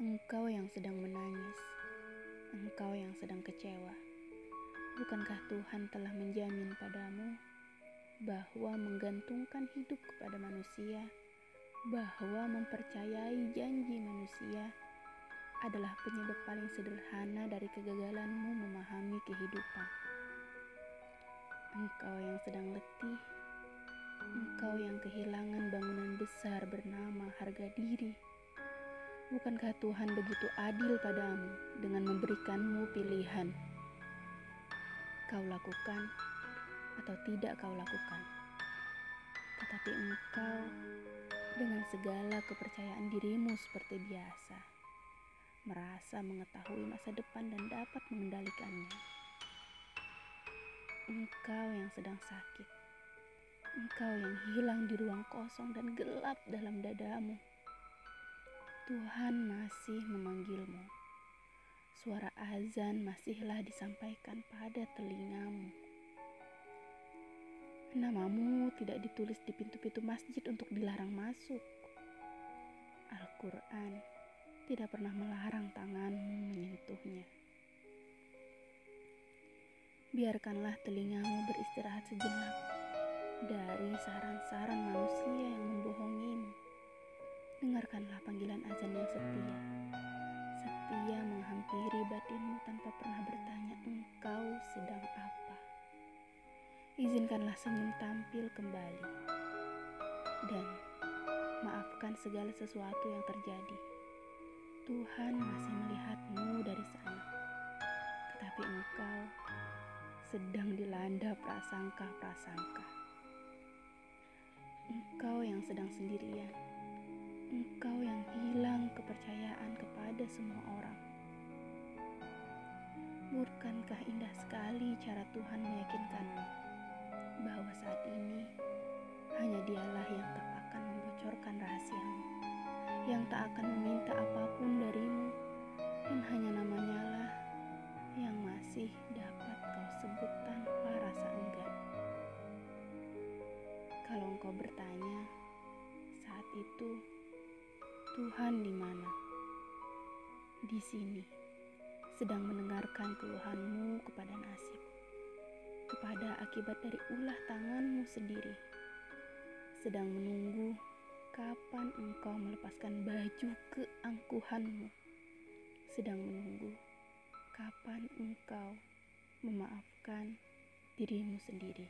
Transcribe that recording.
Engkau yang sedang menangis, engkau yang sedang kecewa. Bukankah Tuhan telah menjamin padamu bahwa menggantungkan hidup kepada manusia, bahwa mempercayai janji manusia adalah penyebab paling sederhana dari kegagalanmu memahami kehidupan. Engkau yang sedang letih, engkau yang kehilangan bangunan besar bernama harga diri Bukankah Tuhan begitu adil padamu dengan memberikanmu pilihan? Kau lakukan atau tidak kau lakukan. Tetapi engkau dengan segala kepercayaan dirimu seperti biasa, merasa mengetahui masa depan dan dapat mengendalikannya. Engkau yang sedang sakit, engkau yang hilang di ruang kosong dan gelap dalam dadamu Tuhan masih memanggilmu. Suara azan masihlah disampaikan pada telingamu. Namamu tidak ditulis di pintu-pintu masjid untuk dilarang masuk. Al-Quran tidak pernah melarang tanganmu menyentuhnya. Biarkanlah telingamu beristirahat sejenak dari saran-saran manusia yang membohongimu Dengarkanlah panggilan azan yang setia. Setia menghampiri batinmu tanpa pernah bertanya engkau sedang apa. Izinkanlah senyum tampil kembali. Dan maafkan segala sesuatu yang terjadi. Tuhan masih melihatmu dari sana. Tetapi engkau sedang dilanda prasangka-prasangka. Engkau yang sedang sendirian engkau yang hilang kepercayaan kepada semua orang. Bukankah indah sekali cara Tuhan meyakinkanmu bahwa saat ini hanya dialah yang tak akan membocorkan rahasiamu, yang tak akan meminta apa pun darimu, dan hanya namanya lah yang masih dapat kau sebut tanpa rasa enggan. Kalau engkau bertanya, saat itu Tuhan di mana? Di sini, sedang mendengarkan keluhanmu kepada nasib, kepada akibat dari ulah tanganmu sendiri, sedang menunggu kapan engkau melepaskan baju keangkuhanmu, sedang menunggu kapan engkau memaafkan dirimu sendiri.